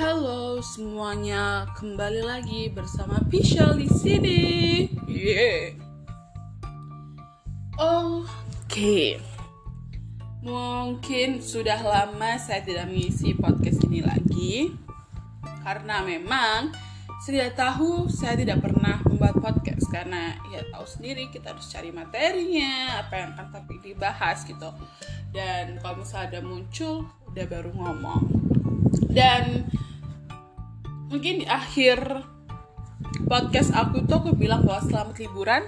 Halo semuanya, kembali lagi bersama Pishal di sini. Yeah. Oke, mungkin sudah lama saya tidak mengisi podcast ini lagi. Karena memang sudah tahu saya tidak pernah membuat podcast. Karena ya tahu sendiri kita harus cari materinya apa yang akan topik dibahas gitu. Dan kalau misalnya ada muncul udah baru ngomong. Dan mungkin di akhir podcast aku tuh aku bilang bahwa selamat liburan.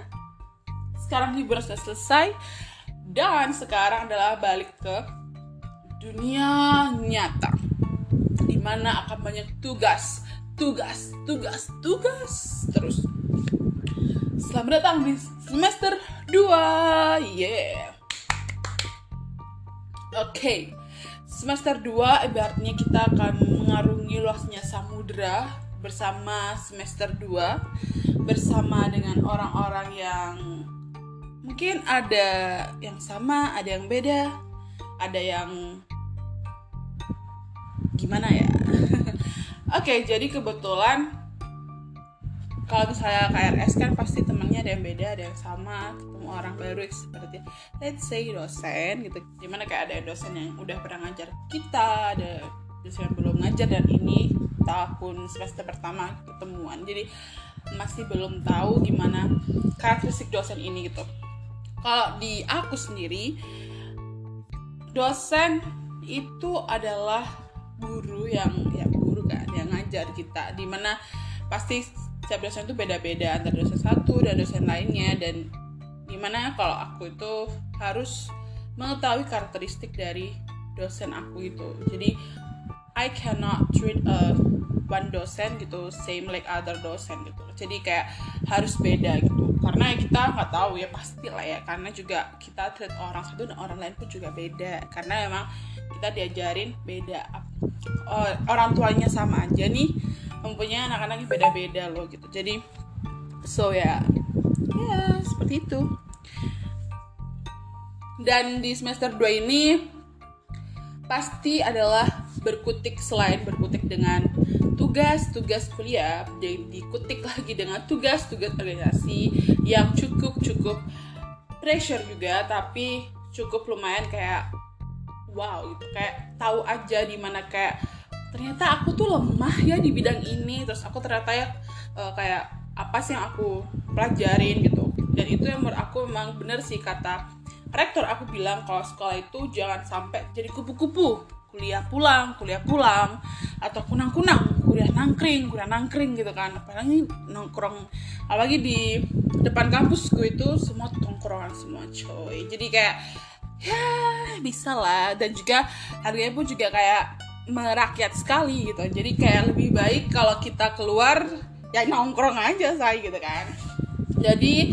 Sekarang liburan sudah selesai. Dan sekarang adalah balik ke dunia nyata di mana akan banyak tugas tugas tugas tugas. Terus selamat datang di semester 2 yeah. Oke. okay semester 2 ibaratnya kita akan mengarungi luasnya samudra bersama semester 2 bersama dengan orang-orang yang mungkin ada yang sama, ada yang beda, ada yang gimana ya. Oke, jadi kebetulan kalau misalnya KRS kan pasti temannya ada yang beda ada yang sama ketemu orang baru seperti let's say dosen gitu. Di mana kayak ada dosen yang udah pernah ngajar kita ada dosen yang belum ngajar dan ini tahun semester pertama ketemuan. Jadi masih belum tahu gimana karakteristik dosen ini gitu. Kalau di aku sendiri dosen itu adalah guru yang ya guru kan yang ngajar kita. Di mana pasti setiap dosen itu beda-beda antara dosen satu dan dosen lainnya dan gimana kalau aku itu harus mengetahui karakteristik dari dosen aku itu. Jadi I cannot treat a one dosen gitu same like other dosen gitu. Jadi kayak harus beda gitu. Karena kita nggak tahu ya pasti lah ya. Karena juga kita treat orang satu dan orang lain pun juga beda. Karena emang kita diajarin beda. Orang tuanya sama aja nih mempunyai anak-anak yang beda-beda loh gitu. Jadi so ya ya seperti itu. Dan di semester 2 ini pasti adalah berkutik selain berkutik dengan tugas-tugas kuliah jadi dikutik lagi dengan tugas-tugas organisasi yang cukup cukup pressure juga tapi cukup lumayan kayak wow gitu. Kayak tahu aja di mana kayak ternyata aku tuh lemah ya di bidang ini. Terus aku ternyata ya uh, kayak apa sih yang aku pelajarin gitu. Dan itu yang menurut aku memang bener sih kata rektor aku bilang kalau sekolah itu jangan sampai jadi kupu-kupu. Kuliah pulang kuliah pulang atau kunang-kunang kuliah nangkring kuliah nangkring gitu kan. Apalagi nongkrong apalagi di depan kampusku itu semua tongkrongan semua coy. Jadi kayak ya bisa lah. Dan juga harganya pun juga kayak merakyat sekali gitu. Jadi kayak lebih baik kalau kita keluar ya nongkrong aja saya gitu kan. Jadi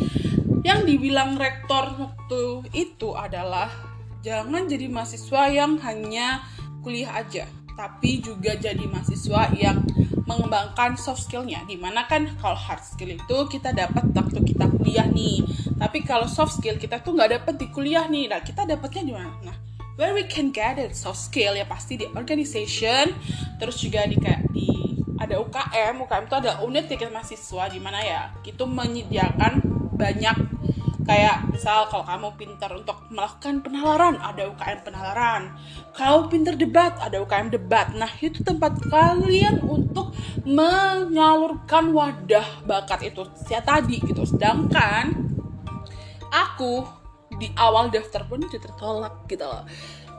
yang dibilang rektor waktu itu adalah jangan jadi mahasiswa yang hanya kuliah aja tapi juga jadi mahasiswa yang mengembangkan soft skillnya. Di mana kan kalau hard skill itu kita dapat waktu kita kuliah nih. Tapi kalau soft skill kita tuh nggak dapat di kuliah nih. Nah kita dapatnya di mana? nah where we can get it. Soft skill ya pasti di organization. Terus juga di kayak di ada UKM UKM itu ada unit tiket mahasiswa di mana ya itu menyediakan banyak kayak misal kalau kamu pintar untuk melakukan penalaran ada UKM penalaran. Kalau pintar debat ada UKM debat. Nah itu tempat kalian untuk menyalurkan wadah bakat itu. Saya tadi gitu. Sedangkan aku di awal daftar pun udah tertolak gitu loh.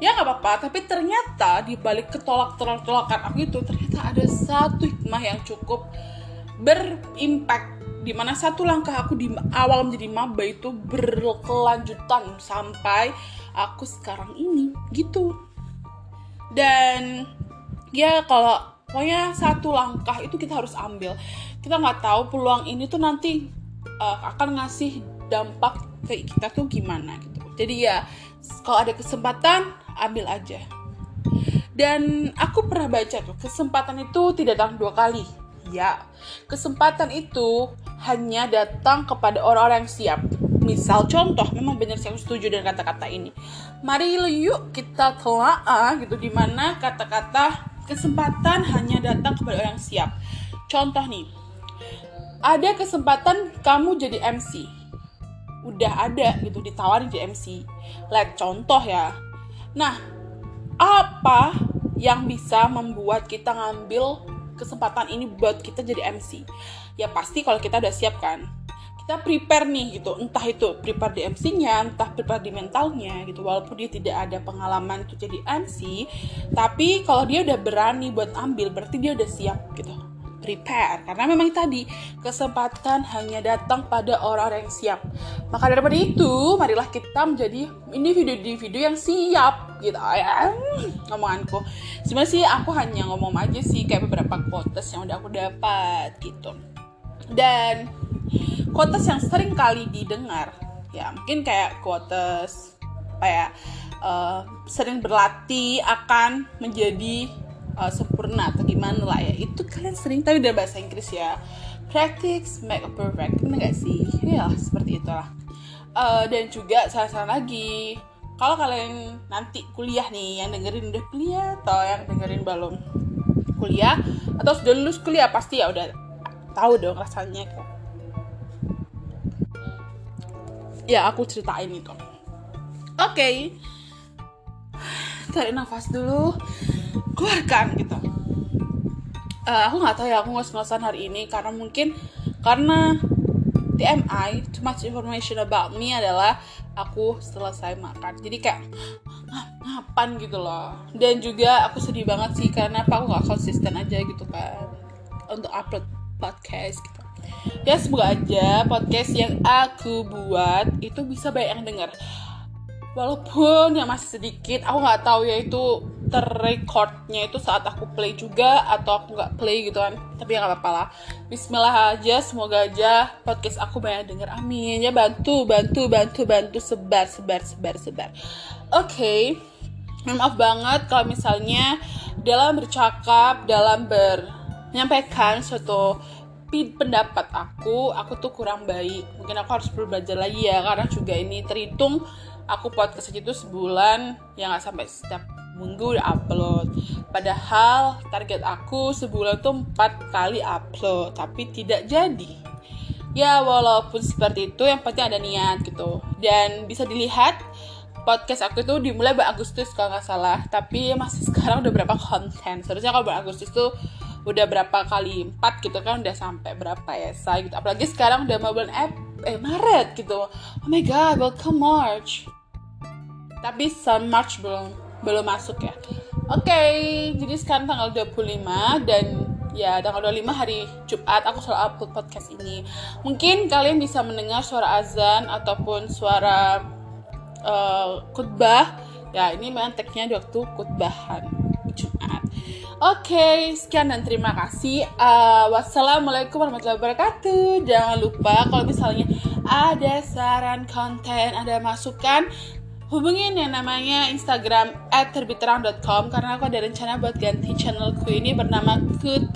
Ya nggak apa-apa tapi ternyata di balik ketolak tolak tolakan aku itu ternyata ada satu hikmah yang cukup berimpact di mana satu langkah aku di awal menjadi maba itu berkelanjutan sampai aku sekarang ini gitu. Dan ya kalau pokoknya satu langkah itu kita harus ambil. Kita nggak tahu peluang ini tuh nanti uh, akan ngasih dampak ke kita tuh gimana gitu. Jadi ya kalau ada kesempatan ambil aja. Dan aku pernah baca tuh kesempatan itu tidak datang dua kali. Ya kesempatan itu hanya datang kepada orang-orang yang siap. Misal contoh memang benar saya setuju dengan kata-kata ini. Mari yuk kita telah gitu di mana kata-kata kesempatan hanya datang kepada orang yang siap. Contoh nih, ada kesempatan kamu jadi MC. Udah ada gitu ditawarin jadi MC. Lihat contoh ya. Nah, apa yang bisa membuat kita ngambil kesempatan ini buat kita jadi MC? Ya pasti kalau kita udah siap kan kita prepare nih gitu entah itu prepare di MC-nya entah prepare di mentalnya gitu walaupun dia tidak ada pengalaman untuk jadi MC tapi kalau dia udah berani buat ambil berarti dia udah siap gitu prepare. Karena memang tadi kesempatan hanya datang pada orang-orang yang siap. Maka daripada itu marilah kita menjadi individu-individu yang siap gitu. Ya ngomonganku. Sebenarnya sih aku hanya ngomong aja sih kayak beberapa quotes yang udah aku dapat gitu. Dan quotes yang sering kali didengar ya mungkin kayak quotes ya uh, sering berlatih akan menjadi uh, sempurna atau gimana lah ya. Itu kalian sering tapi dari bahasa Inggris ya. Practice make a perfect bener gak sih? Ya seperti itulah. Uh, dan juga salah-salah lagi kalau kalian nanti kuliah nih yang dengerin udah kuliah atau yang dengerin belum kuliah atau sudah lulus kuliah pasti ya udah tahu dong rasanya. Ya aku ceritain itu. Oke. Okay. tarik nafas dulu keluarkan gitu. Uh, aku nggak tahu ya aku ngos-ngosan hari ini karena mungkin karena TMI too much information about me adalah aku selesai makan. Jadi kayak ngapan gitu loh. Dan juga aku sedih banget sih karena apa aku nggak konsisten aja gitu kan untuk upload podcast gitu. Ya semoga aja podcast yang aku buat itu bisa banyak yang denger. Walaupun yang masih sedikit aku nggak tahu ya itu terrecordnya itu saat aku play juga atau aku nggak play gitu kan. Tapi ya nggak apa-apa lah. Bismillah aja semoga aja podcast aku banyak denger. Amin. Ya bantu bantu bantu bantu. Sebar sebar sebar sebar. Oke. Okay. maaf banget kalau misalnya dalam bercakap dalam ber menyampaikan suatu pendapat aku aku tuh kurang baik. Mungkin aku harus perlu belajar lagi ya karena juga ini terhitung aku podcast tuh sebulan ya nggak sampai setiap minggu upload. Padahal target aku sebulan tuh empat kali upload tapi tidak jadi. Ya walaupun seperti itu yang penting ada niat gitu. Dan bisa dilihat podcast aku itu dimulai bulan Agustus kalau nggak salah. Tapi masih sekarang udah berapa konten? Seharusnya kalau bulan Agustus tuh udah berapa kali empat gitu kan udah sampai berapa ya saya gitu. Apalagi sekarang udah mau bulan eh, eh Maret gitu. Oh my god welcome March. Tapi sun March belum belum masuk ya oke okay, jadi sekarang tanggal 25 dan ya tanggal 25 hari Jumat aku selalu upload podcast ini mungkin kalian bisa mendengar suara azan ataupun suara uh, khutbah ya ini memang tagnya waktu khutbahan Jumat Oke, okay, sekian dan terima kasih. Uh, wassalamualaikum warahmatullahi wabarakatuh. Jangan lupa kalau misalnya ada saran konten, ada masukan, hubungin yang namanya Instagram @terbiterang.com karena aku ada rencana buat ganti channelku ini bernama Kut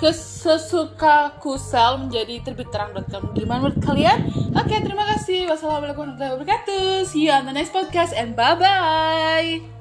kesesuka kusel menjadi terbiterang.com. Gimana menurut kalian? Oke, okay, terima kasih. Wassalamualaikum warahmatullahi wabarakatuh. See you on the next podcast and bye bye.